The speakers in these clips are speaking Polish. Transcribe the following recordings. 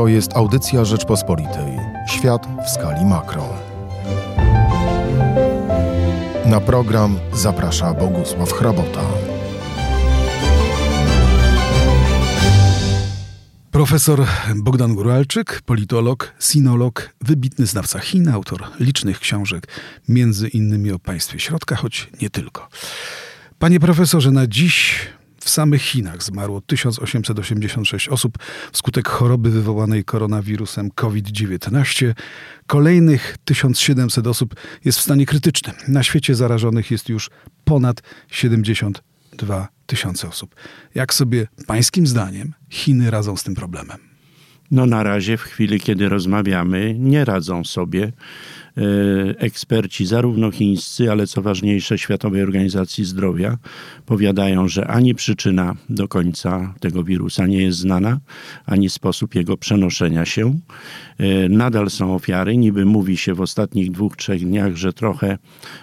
To jest audycja Rzeczpospolitej. Świat w skali makro. Na program zaprasza Bogusław Hrabota. Profesor Bogdan Guralczyk, politolog, sinolog, wybitny znawca Chin, autor licznych książek, między innymi o państwie środka, choć nie tylko. Panie profesorze, na dziś w samych Chinach zmarło 1886 osób wskutek choroby wywołanej koronawirusem COVID-19. Kolejnych 1700 osób jest w stanie krytycznym. Na świecie zarażonych jest już ponad 72 tysiące osób. Jak sobie pańskim zdaniem Chiny radzą z tym problemem? No na razie w chwili, kiedy rozmawiamy, nie radzą sobie. E, eksperci, zarówno chińscy, ale co ważniejsze, Światowej Organizacji Zdrowia, powiadają, że ani przyczyna do końca tego wirusa nie jest znana, ani sposób jego przenoszenia się. E, nadal są ofiary. Niby mówi się w ostatnich dwóch, trzech dniach, że trochę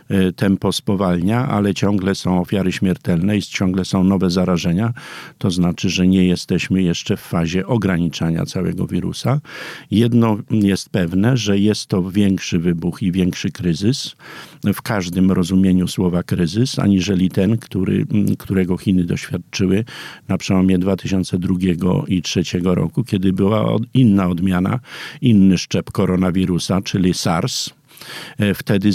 e, tempo spowalnia, ale ciągle są ofiary śmiertelne i ciągle są nowe zarażenia. To znaczy, że nie jesteśmy jeszcze w fazie ograniczania całego wirusa. Jedno jest pewne, że jest to większy wybuch wybuch i większy kryzys, w każdym rozumieniu słowa kryzys, aniżeli ten, który, którego Chiny doświadczyły na przełomie 2002 i 2003 roku, kiedy była inna odmiana, inny szczep koronawirusa, czyli SARS, wtedy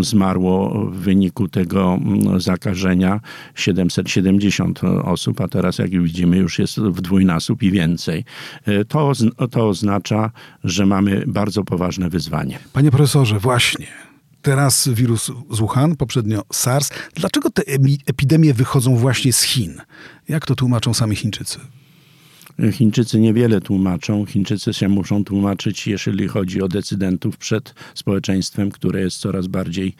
zmarło w wyniku tego zakażenia 770 osób, a teraz, jak widzimy, już jest w dwójnasób i więcej. E, to, to oznacza, że mamy bardzo poważne wyzwanie. Panie profesorze, właśnie. Teraz wirus z Wuhan, poprzednio SARS. Dlaczego te epidemie wychodzą właśnie z Chin? Jak to tłumaczą sami Chińczycy? Chińczycy niewiele tłumaczą. Chińczycy się muszą tłumaczyć, jeżeli chodzi o decydentów przed społeczeństwem, które jest coraz bardziej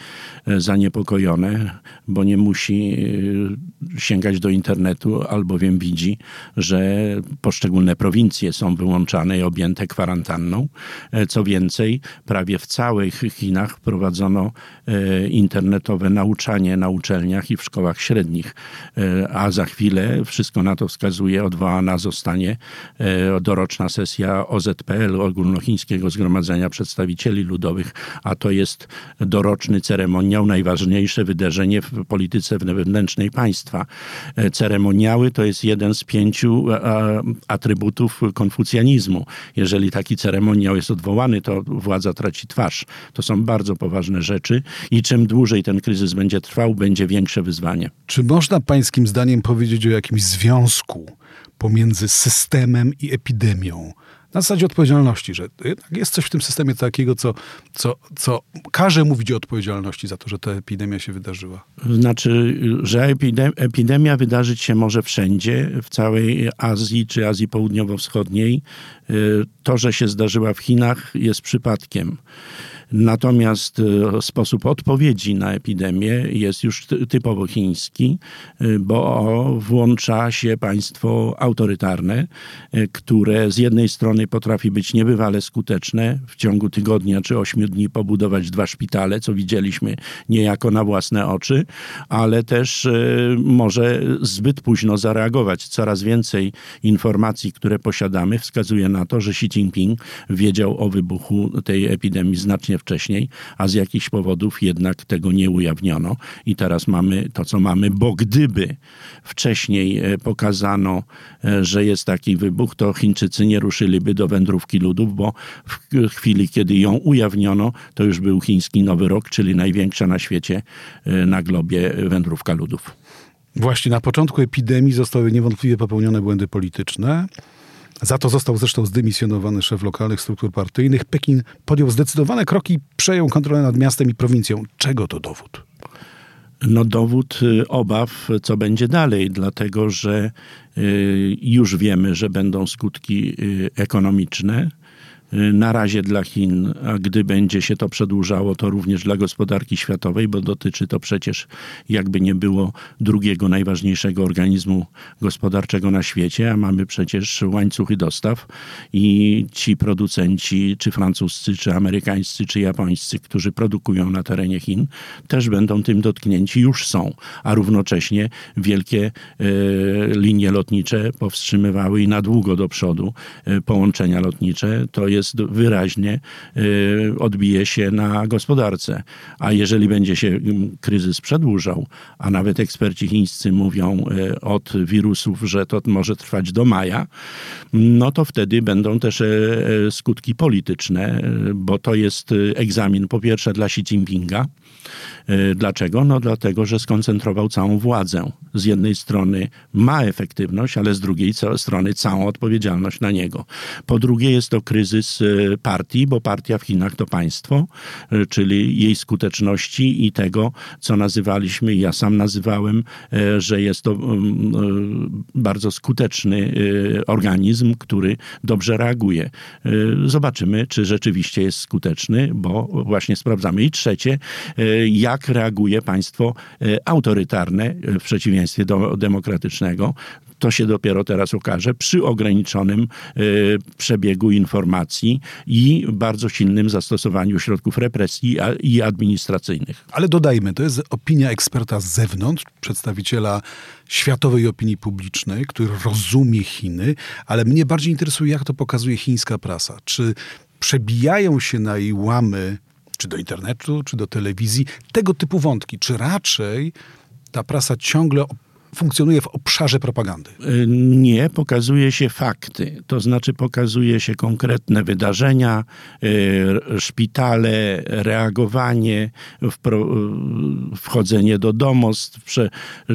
e, zaniepokojone, bo nie musi e, sięgać do internetu, albowiem widzi, że poszczególne prowincje są wyłączane i objęte kwarantanną. E, co więcej, prawie w całych Chinach wprowadzono internetowe nauczanie na uczelniach i w szkołach średnich, a za chwilę wszystko na to wskazuje, odwołana zostanie E, doroczna sesja OZPL, Ogólnochińskiego Zgromadzenia Przedstawicieli Ludowych, a to jest doroczny ceremoniał, najważniejsze wydarzenie w polityce wewnętrznej państwa. E, ceremoniały to jest jeden z pięciu e, atrybutów konfucjanizmu. Jeżeli taki ceremoniał jest odwołany, to władza traci twarz. To są bardzo poważne rzeczy i czym dłużej ten kryzys będzie trwał, będzie większe wyzwanie. Czy można pańskim zdaniem powiedzieć o jakimś związku pomiędzy systemem i epidemią. Na zasadzie odpowiedzialności, że jest coś w tym systemie takiego, co, co, co każe mówić o odpowiedzialności za to, że ta epidemia się wydarzyła. Znaczy, że epidemia wydarzyć się może wszędzie, w całej Azji czy Azji Południowo-Wschodniej. Y, to, że się zdarzyła w Chinach, jest przypadkiem. Natomiast e, sposób odpowiedzi na epidemię jest już typowo chiński, e, bo włącza się państwo autorytarne, e, które z jednej strony potrafi być niebywale skuteczne, w ciągu tygodnia czy ośmiu dni pobudować dwa szpitale, co widzieliśmy niejako na własne oczy, ale też może zbyt późno zareagować. Coraz więcej informacji, które posiadamy, wskazuje na to, że Xi Jinping wiedział o wybuchu tej epidemii znacznie wcześniej, a z jakichś powodów jednak tego nie ujawniono i teraz mamy to, co mamy, bo gdyby wcześniej e, pokazano, e, że jest taki wybuch, to Chińczycy nie ruszyliby do wędrówki ludów, bo w chwili, kiedy ją ujawniono, to już był chiński Nowy Rok, czyli największa na świecie, e, na globie wędrówka ludów. Właśnie na początku epidemii zostały niewątpliwie popełnione błędy polityczne. Za to został zresztą zdymisjonowany szef lokalnych struktur partyjnych. Pekin podjął zdecydowane kroki, przejął kontrolę nad miastem i prowincją. Czego to dowód? No dowód y, obaw, co będzie dalej, dlatego że y, już wiemy, że będą skutki y, ekonomiczne na razie dla Chin, a gdy będzie się to przedłużało, to również dla gospodarki światowej, bo dotyczy to przecież, jakby nie było, drugiego najważniejszego organizmu gospodarczego na świecie, a mamy przecież łańcuchy dostaw i ci producenci, czy francuscy, czy amerykańscy, czy japońscy, którzy produkują na terenie Chin, też będą tym dotknięci, już są, a równocześnie wielkie e, linie lotnicze powstrzymywały i na długo do przodu e, połączenia lotnicze. To jest wyraźnie e, odbije się na gospodarce. A jeżeli będzie się mm, kryzys przedłużał, a nawet eksperci chińscy mówią e, od wirusów, że to może trwać do maja, no to wtedy będą też e, skutki polityczne, bo to jest egzamin po pierwsze dla Xi Jinpinga, Dlaczego? No dlatego, że skoncentrował całą władzę. Z jednej strony ma efektywność, ale z drugiej strony całą odpowiedzialność na niego. Po drugie jest to kryzys e, partii, bo partia w Chinach to państwo, e, czyli jej skuteczności i tego, co nazywaliśmy, ja sam nazywałem, e, że jest to bardzo skuteczny organizm, który dobrze reaguje. Zobaczymy, czy rzeczywiście jest skuteczny, bo właśnie sprawdzamy. I trzecie, jak reaguje państwo autorytarne w przeciwieństwie do demokratycznego. To się dopiero teraz okaże przy ograniczonym e, przebiegu informacji i bardzo silnym zastosowaniu środków represji i administracyjnych. Ale dodajmy, to jest opinia eksperta z zewnątrz, przedstawiciela światowej opinii publicznej, który rozumie Chiny, ale mnie bardziej interesuje, jak to pokazuje chińska prasa. Czy przebijają się na jej łamy, czy do internetu, czy do telewizji, tego typu wątki, czy raczej ta prasa ciągle funkcjonuje w obszarze propagandy? Y, Nie, pokazuje się fakty. To znaczy pokazuje się konkretne wydarzenia, y, szpitale, reagowanie, y, wchodzenie do domostw,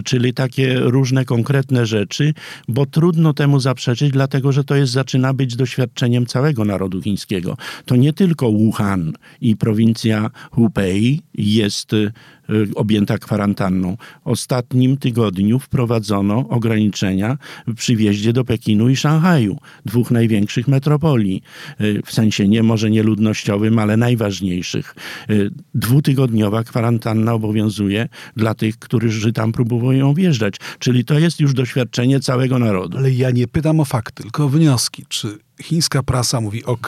czyli takie różne konkretne rzeczy, bo trudno temu zaprzeczyć, dlatego że to jest, zaczyna być doświadczeniem całego narodu chińskiego. To nie tylko Wuhan i prowincja Hubei jest objęta kwarantanną. Ostatnim tygodniu wprowadzono ograniczenia przy wjeździe do Pekinu i Szanghaju, dwóch największych metropolii, y, w sensie nie może nie ludnościowym, ale najważniejszych. Y, Dwutygodniowa kwarantanna obowiązuje dla tych, którzy tam próbują wjeżdżać. Czyli to jest już doświadczenie całego narodu. Ale ja nie pytam o fakty, tylko o wnioski. Czy chińska prasa mówi, OK,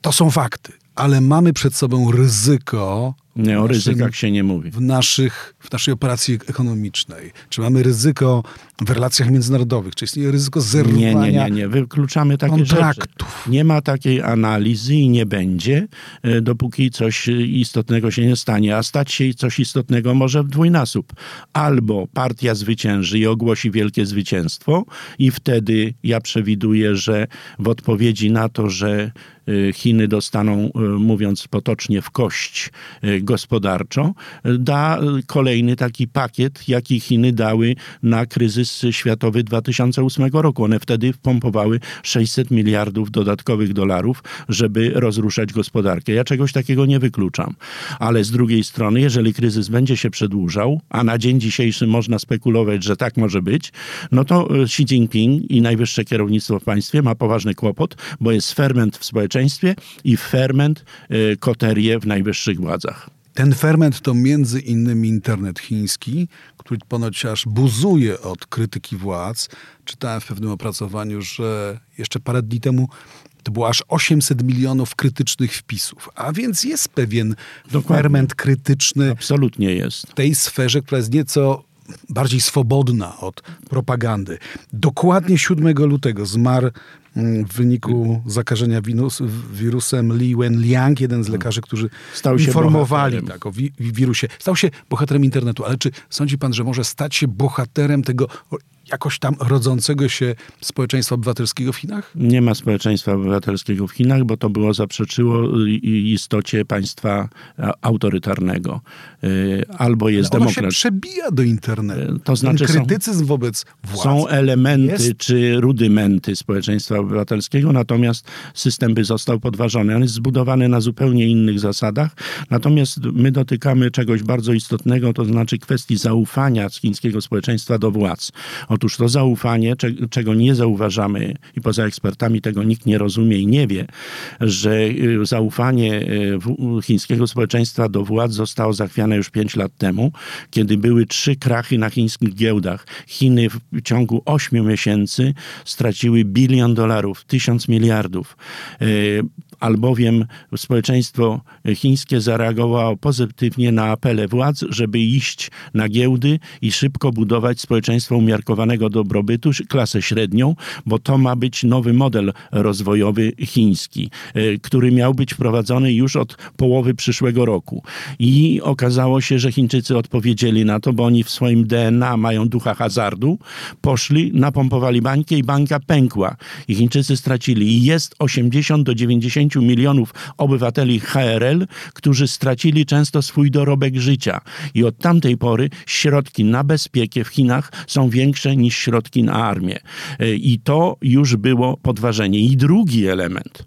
to są fakty, ale mamy przed sobą ryzyko Nie, o naszym- ryzykach się nie mówi. w, naszych, w naszej operacji ekonomicznej? Czy mamy ryzyko w relacjach międzynarodowych? Czy istnieje ryzyko Nie, zerwania nie, nie, nie. Wykluczamy takie rzeczy. kontraktów? Nie ma takiej analizy i nie będzie, e, dopóki coś istotnego się nie stanie. A stać się coś istotnego może w dwójnasób. Albo partia zwycięży i ogłosi wielkie zwycięstwo i wtedy ja przewiduję, że w odpowiedzi na to, że e, Chiny dostaną, e, mówiąc potocznie, w kość gospodarczo, e, da kolejny taki pakiet, jaki Chiny dały na kryzys światowy 2008 roku. One wtedy wpompowały 600 miliardów dodatkowych dolarów, żeby rozruszać gospodarkę. Ja czegoś takiego nie wykluczam. Ale z drugiej strony, jeżeli kryzys będzie się przedłużał, a na dzień dzisiejszy można spekulować, że tak może być, no to e, Xi Jinping i najwyższe kierownictwo w państwie ma poważny kłopot, bo jest ferment w społeczeństwie i ferment, e, koterie w najwyższych władzach. Ten ferment to między innymi internet chiński, który ponoć aż buzuje od krytyki władz. Czytałem w pewnym opracowaniu, że jeszcze parę dni temu to było aż 800 milionów krytycznych wpisów. A więc jest pewien Dokładnie. ferment krytyczny Absolutnie jest. w tej sferze, która jest nieco bardziej swobodna od propagandy. Dokładnie 7 lutego zmarł mm, w wyniku zakażenia winus, wirusem Li Wenliang, jeden z lekarzy, którzy Stał się informowali tak, o wi- wirusie. Stał się bohaterem internetu, ale czy sądzi pan, że może stać się bohaterem tego jakoś tam rodzącego się społeczeństwa obywatelskiego w Chinach? Nie ma społeczeństwa obywatelskiego w Chinach, bo to było zaprzeczyło istocie państwa a, autorytarnego. Y, Albo jest Ono się przebija do internetu. To znaczy Ten są- krytycyzm wobec władz. Są elementy jest- czy rudymenty społeczeństwa obywatelskiego, natomiast system by został podważony. On jest zbudowany na zupełnie innych zasadach. Natomiast my dotykamy czegoś bardzo istotnego, to znaczy kwestii zaufania chińskiego społeczeństwa do władz. Otóż to zaufanie, czego nie zauważamy i poza ekspertami tego nikt nie rozumie i nie wie, że y, zaufanie y, chińskiego społeczeństwa do władz zostało zachwiane już 5 lat temu, kiedy były trzy krachy na chińskich giełdach. Chiny w ciągu 8 miesięcy straciły bilion dolarów, tysiąc miliardów y, albowiem społeczeństwo chińskie zareagowało pozytywnie na apele władz, żeby iść na giełdy i szybko budować społeczeństwo umiarkowanego dobrobytu, klasę średnią, bo to ma być nowy model rozwojowy chiński, e, który miał być wprowadzony już od połowy przyszłego roku. I okazało się, że Chińczycy odpowiedzieli na to, bo oni w swoim DNA mają ducha hazardu, poszli, napompowali bańkę i banka pękła. I Chińczycy stracili. I jest 80 do 90 milionów obywateli HRL, którzy stracili często swój dorobek życia. I od tamtej pory środki na bezpiekę w Chinach są większe niż środki na armię. E, I to już było podważenie. I drugi element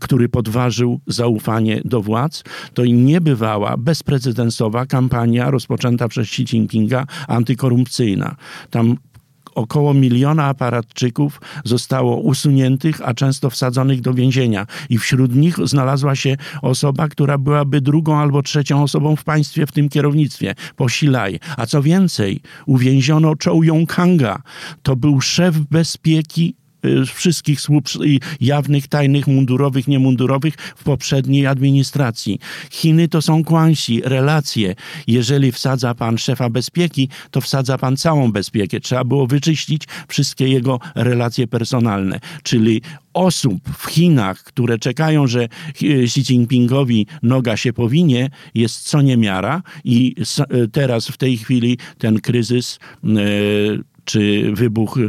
który podważył zaufanie do władz, to niebywała, bezprecedensowa kampania rozpoczęta przez Xi Jinpinga antykorupcyjna. Tam około miliona aparatczyków zostało usuniętych, a często wsadzonych do więzienia. I wśród nich znalazła się osoba, która byłaby drugą albo trzecią osobą w państwie w tym kierownictwie, Posilaj. A co więcej, uwięziono Chou Yong-kanga. To był szef bezpieki wszystkich służb jawnych, tajnych, mundurowych, niemundurowych w poprzedniej administracji. Chiny to są kłansi, relacje. Jeżeli wsadza pan szefa bezpieki, to wsadza pan całą bezpiekę. Trzeba było wyczyścić wszystkie jego relacje personalne, czyli osób w Chinach, które czekają, że Xi Jinpingowi noga się powinie, jest co niemiara i y, teraz w tej chwili ten kryzys czy wybuch e,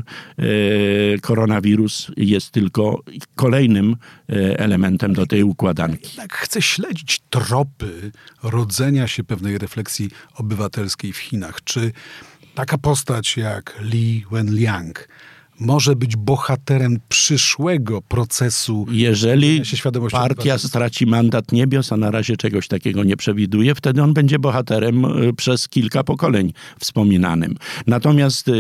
koronawirus jest tylko kolejnym e, elementem do tej układanki. Tak chcę śledzić tropy rodzenia się pewnej refleksji obywatelskiej w Chinach. Czy taka postać jak Li Wenliang może być bohaterem przyszłego procesu. Jeżeli partia straci mandat niebios, a na razie czegoś takiego nie przewiduje, wtedy on będzie bohaterem e, przez kilka pokoleń wspominanym. Natomiast e,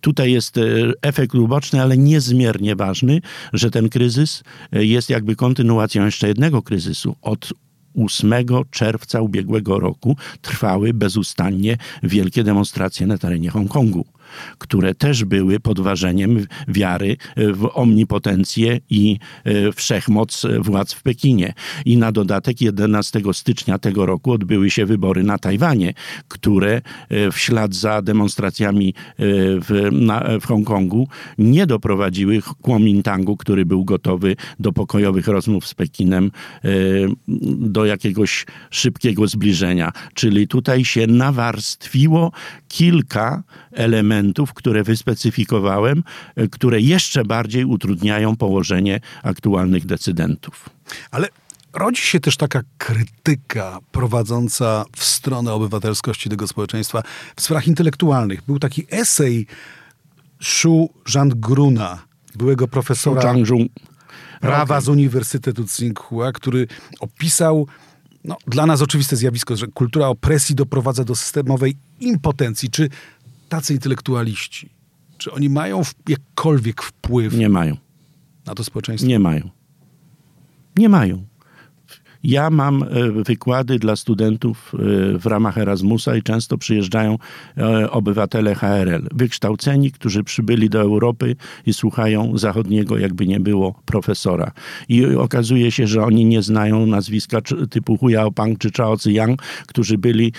tutaj jest e, efekt uboczny, ale niezmiernie ważny, że ten kryzys jest jakby kontynuacją jeszcze jednego kryzysu. Od 8 czerwca ubiegłego roku trwały bezustannie wielkie demonstracje na terenie Hongkongu które też były podważeniem wiary w omnipotencję i e, wszechmoc władz w Pekinie. I na dodatek 11 stycznia tego roku odbyły się wybory na Tajwanie, które e, w ślad za demonstracjami e, w, na, w Hongkongu nie doprowadziły Kuomintangu, który był gotowy do pokojowych rozmów z Pekinem, do jakiegoś szybkiego zbliżenia. Czyli tutaj się nawarstwiło kilka elementów, które wyspecyfikowałem, e, które jeszcze bardziej utrudniają położenie aktualnych decydentów. Ale rodzi się też taka krytyka prowadząca w stronę obywatelskości tego społeczeństwa w sprawach intelektualnych. Był taki esej Shu Zhanggruna, byłego profesora prawa z Uniwersytetu Tsinghua, który opisał no, dla nas oczywiste zjawisko, że kultura opresji doprowadza do systemowej impotencji. Czy tacy intelektualiści, czy oni mają jakkolwiek wpływ? Nie mają. Na to społeczeństwo? Nie mają. Nie mają. Ja mam e, wykłady dla studentów e, w ramach Erasmusa i często przyjeżdżają e, obywatele HRL, wykształceni, którzy przybyli do Europy i słuchają zachodniego, jakby nie było profesora. I okazuje się, że oni nie znają nazwiska typu Hu Yaopang czy Chao Ziyang, którzy byli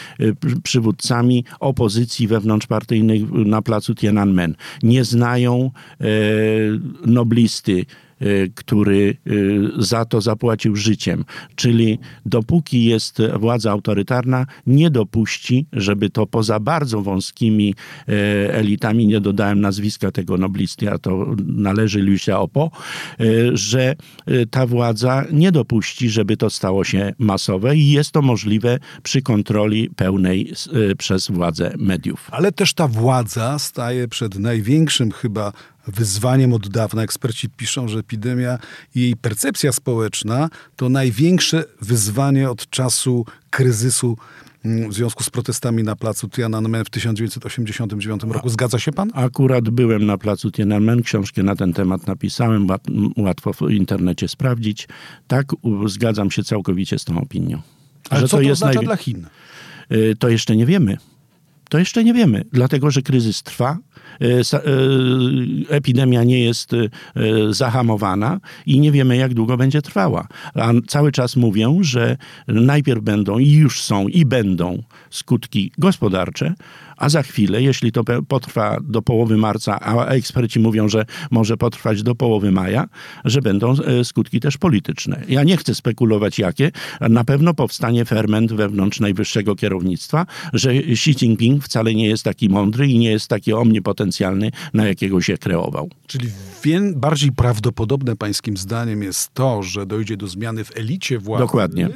przywódcami opozycji wewnątrzpartyjnej na placu Tiananmen. Nie znają noblisty, który y, za to zapłacił życiem. Czyli dopóki jest władza autorytarna, nie dopuści, żeby to poza bardzo wąskimi y, elitami, nie dodałem nazwiska tego noblisty, a to należy Liu Xiaopo, że ta władza nie dopuści, żeby to stało się masowe i jest to możliwe przy kontroli pełnej przez władzę mediów. Ale też ta władza staje przed największym chyba wyzwaniem od dawna. Eksperci piszą, że epidemia i jej percepcja społeczna to największe wyzwanie od czasu kryzysu mm, w związku z protestami na placu Tiananmen w 1989 roku. Zgadza się pan? Akurat byłem na placu Tiananmen, książkę na ten temat napisałem, łatwo w internecie sprawdzić. Tak, zgadzam się całkowicie z tą opinią. Ale co to, to oznacza dla Chin? Y, to jeszcze nie wiemy. To jeszcze nie wiemy, dlatego że kryzys trwa, epidemia nie jest e, zahamowana i nie wiemy, jak długo będzie trwała. A cały czas mówią, że najpierw będą i już są i będą skutki gospodarcze, a za chwilę, jeśli to potrwa do połowy marca, a eksperci mówią, że może potrwać do połowy maja, że będą e, skutki też polityczne. Ja nie chcę spekulować jakie, na pewno powstanie ferment wewnątrz najwyższego kierownictwa, że Xi Jinping wcale nie jest taki mądry i nie jest taki omnipotencjalny, na jakiego się kreował. Czyli bardziej prawdopodobne pańskim zdaniem jest to, że dojdzie do zmiany w elicie władzy, Dokładnie.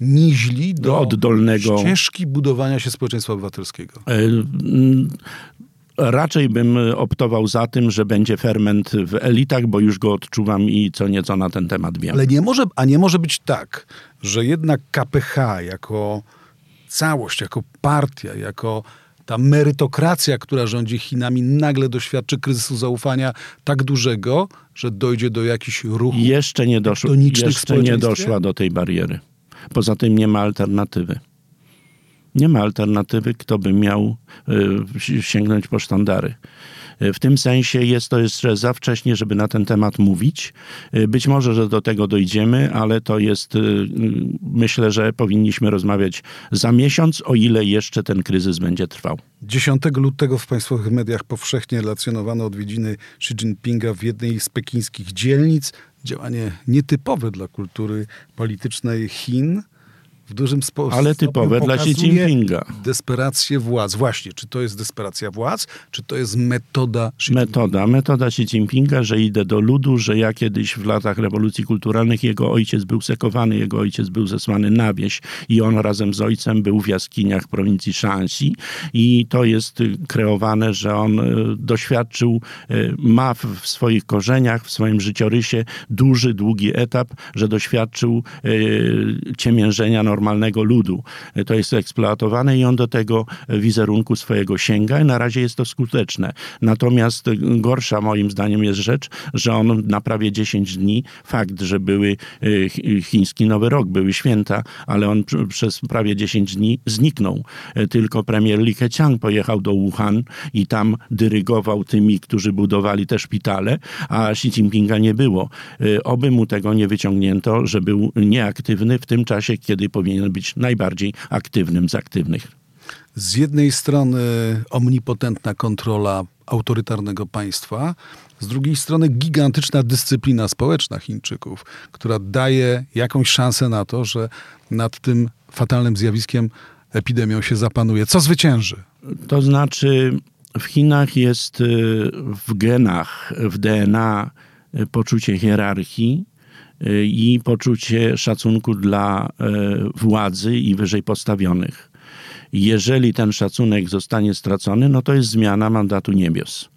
niźli do, do oddolnego ścieżki budowania się społeczeństwa obywatelskiego. E, raczej bym optował za tym, że będzie ferment w elitach, bo już go odczuwam i co nieco na ten temat wiem. Ale nie może, a nie może być tak, że jednak KPH jako całość, jako partia, jako ta merytokracja, która rządzi Chinami, nagle doświadczy kryzysu zaufania tak dużego, że dojdzie do jakichś ruchów Jeszcze nie doszło, jeszcze nie doszła do tej bariery. Poza tym nie ma alternatywy. Nie ma alternatywy, kto by miał y, sięgnąć po sztandary. Y, w tym sensie jest to jeszcze za wcześnie, żeby na ten temat mówić. Y, być może, że do tego dojdziemy, ale to jest, myślę, że powinniśmy rozmawiać za miesiąc, o ile jeszcze ten kryzys będzie trwał. 10 lutego w państwowych mediach powszechnie relacjonowano odwiedziny Xi Jinpinga w jednej z pekińskich dzielnic. Działanie nietypowe dla kultury politycznej Chin w dużym sposób. Ale typowe dla Xi Jinpinga. Desperację władz. Właśnie, czy to jest desperacja władz, czy to jest metoda Xi Metoda, metoda Xi Jinpinga, że idę do ludu, że ja kiedyś w latach rewolucji kulturalnych jego ojciec był sekowany, jego ojciec był zesłany na wieś i on razem z ojcem był w jaskiniach prowincji Shanxi i to jest kreowane, że on e, doświadczył, e, ma w swoich korzeniach, w swoim życiorysie duży, długi etap, że doświadczył ciemiężenia normalnego ludu. To jest eksploatowane i on do tego wizerunku swojego sięga i na razie jest to skuteczne. Natomiast gorsza moim zdaniem jest rzecz, że on na prawie 10 dni, fakt, że były e, chiński Nowy Rok, były święta, ale on przez prawie 10 dni zniknął. E, tylko premier Li Keqiang pojechał do Wuhan i tam dyrygował tymi, którzy budowali te szpitale, a Xi Jinpinga nie było. E, oby mu tego nie wyciągnięto, że był nieaktywny w tym czasie, kiedy powinien być najbardziej aktywnym z aktywnych. Z jednej strony omnipotentna kontrola autorytarnego państwa, z drugiej strony gigantyczna dyscyplina społeczna Chińczyków, która daje jakąś szansę na to, że nad tym fatalnym zjawiskiem epidemią się zapanuje. Co zwycięży? To znaczy, w Chinach jest y, w genach, w DNA y, poczucie hierarchii, i poczucie szacunku dla e, władzy i wyżej postawionych. Jeżeli ten szacunek zostanie stracony, no to jest zmiana mandatu niebios.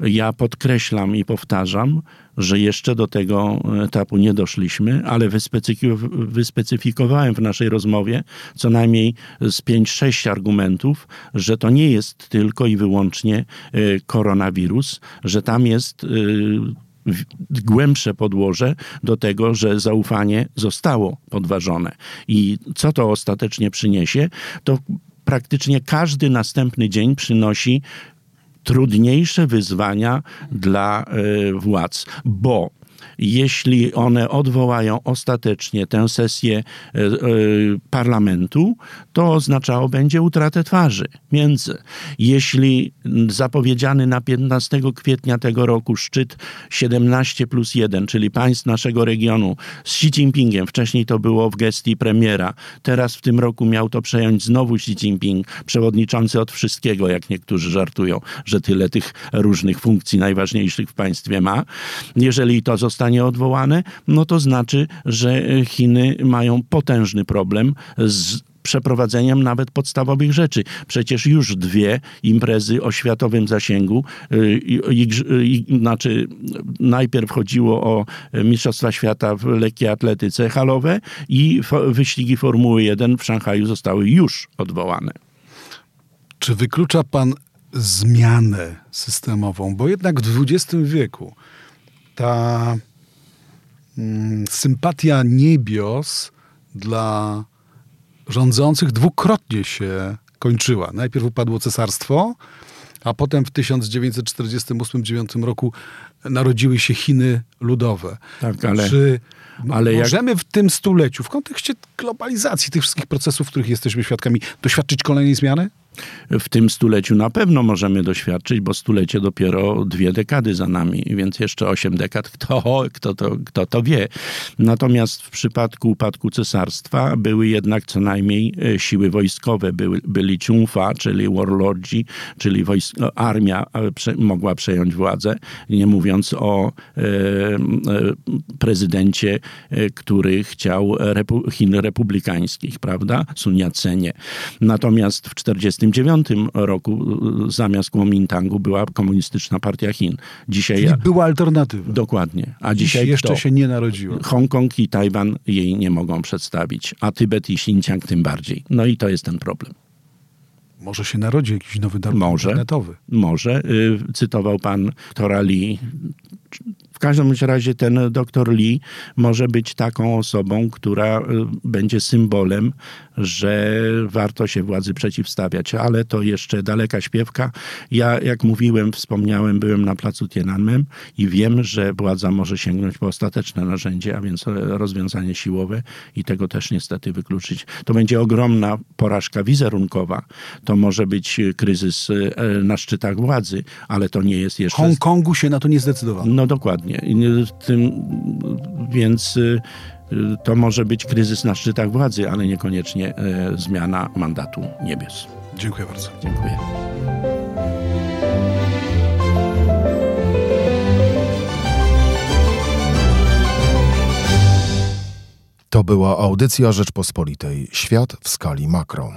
Ja podkreślam i powtarzam, że jeszcze do tego etapu nie doszliśmy, ale wyspecyfikowałem w naszej rozmowie co najmniej z 5-6 argumentów, że to nie jest tylko i wyłącznie e, koronawirus, że tam jest e, głębsze podłoże do tego, że zaufanie zostało podważone. I co to ostatecznie przyniesie? To praktycznie każdy następny dzień przynosi trudniejsze wyzwania dla y, władz, bo jeśli one odwołają ostatecznie tę sesję e, e, parlamentu, to oznaczało będzie utratę twarzy między. Jeśli zapowiedziany na 15 kwietnia tego roku szczyt 17 plus 1, czyli państw naszego regionu z Xi Jinpingiem, wcześniej to było w gestii premiera, teraz w tym roku miał to przejąć znowu Xi Jinping, przewodniczący od wszystkiego, jak niektórzy żartują, że tyle tych różnych funkcji najważniejszych w państwie ma. Jeżeli to zostanie zostanie odwołane, no to znaczy, że Chiny mają potężny problem z przeprowadzeniem nawet podstawowych rzeczy. Przecież już dwie imprezy o światowym zasięgu, i- i- znaczy najpierw chodziło o Mistrzostwa Świata w lekkiej atletyce halowe i wyścigi Formuły 1 w Szanghaju zostały już odwołane. Czy wyklucza pan zmianę systemową? Bo jednak w XX wieku ta sympatia niebios dla rządzących dwukrotnie się kończyła. Najpierw upadło cesarstwo, a potem w 1948-1949 roku narodziły się Chiny ludowe. Tak, ale- Czy ale jak- możemy w tym stuleciu, w kontekście globalizacji tych wszystkich procesów, których jesteśmy świadkami, doświadczyć kolejnej zmiany? W tym stuleciu na pewno możemy doświadczyć, bo stulecie dopiero dwie dekady za nami, więc jeszcze osiem dekad, kto, kto, to, kto to wie. Natomiast w przypadku upadku cesarstwa były jednak co najmniej e, siły wojskowe. Były, byli ciunfa, czyli warlordzi, czyli wojsk, no, armia e, prze, mogła przejąć władzę, nie mówiąc o e, e, prezydencie, który chciał repu, Chin republikańskich, prawda? Sun Yat-senie. Natomiast w 1949 roku e, zamiast Kuomintangu była komunistyczna partia Chin. Dzisiaj Czyli była alternatywa. dokładnie. A Dziś dzisiaj jeszcze kto? się nie narodziła. Hongkong i Tajwan jej nie mogą przedstawić, a Tybet i Xinjiang tym bardziej. No i to jest ten problem. Może się narodzi jakiś nowy dar Może. internetowy. Może. Y, Cytował pan. W każdym bądź razie ten doktor Lee może być taką osobą, która y, będzie symbolem, że warto się władzy przeciwstawiać, ale to jeszcze daleka śpiewka. Ja, jak mówiłem, wspomniałem, byłem na placu Tiananmen i wiem, że władza może sięgnąć po ostateczne narzędzie, a więc e, rozwiązanie siłowe i tego też niestety wykluczyć. To będzie ogromna porażka wizerunkowa. To może być kryzys e, na szczytach władzy, ale to nie jest jeszcze... Hongkongu się na to nie zdecydowano. No dokładnie. I nie- w Tym, więc y, to może być kryzys na szczytach władzy, ale niekoniecznie e, zmiana mandatu niebios. Dziękuję bardzo. Dziękuję. To była audycja Rzeczpospolitej. Świat w skali makro.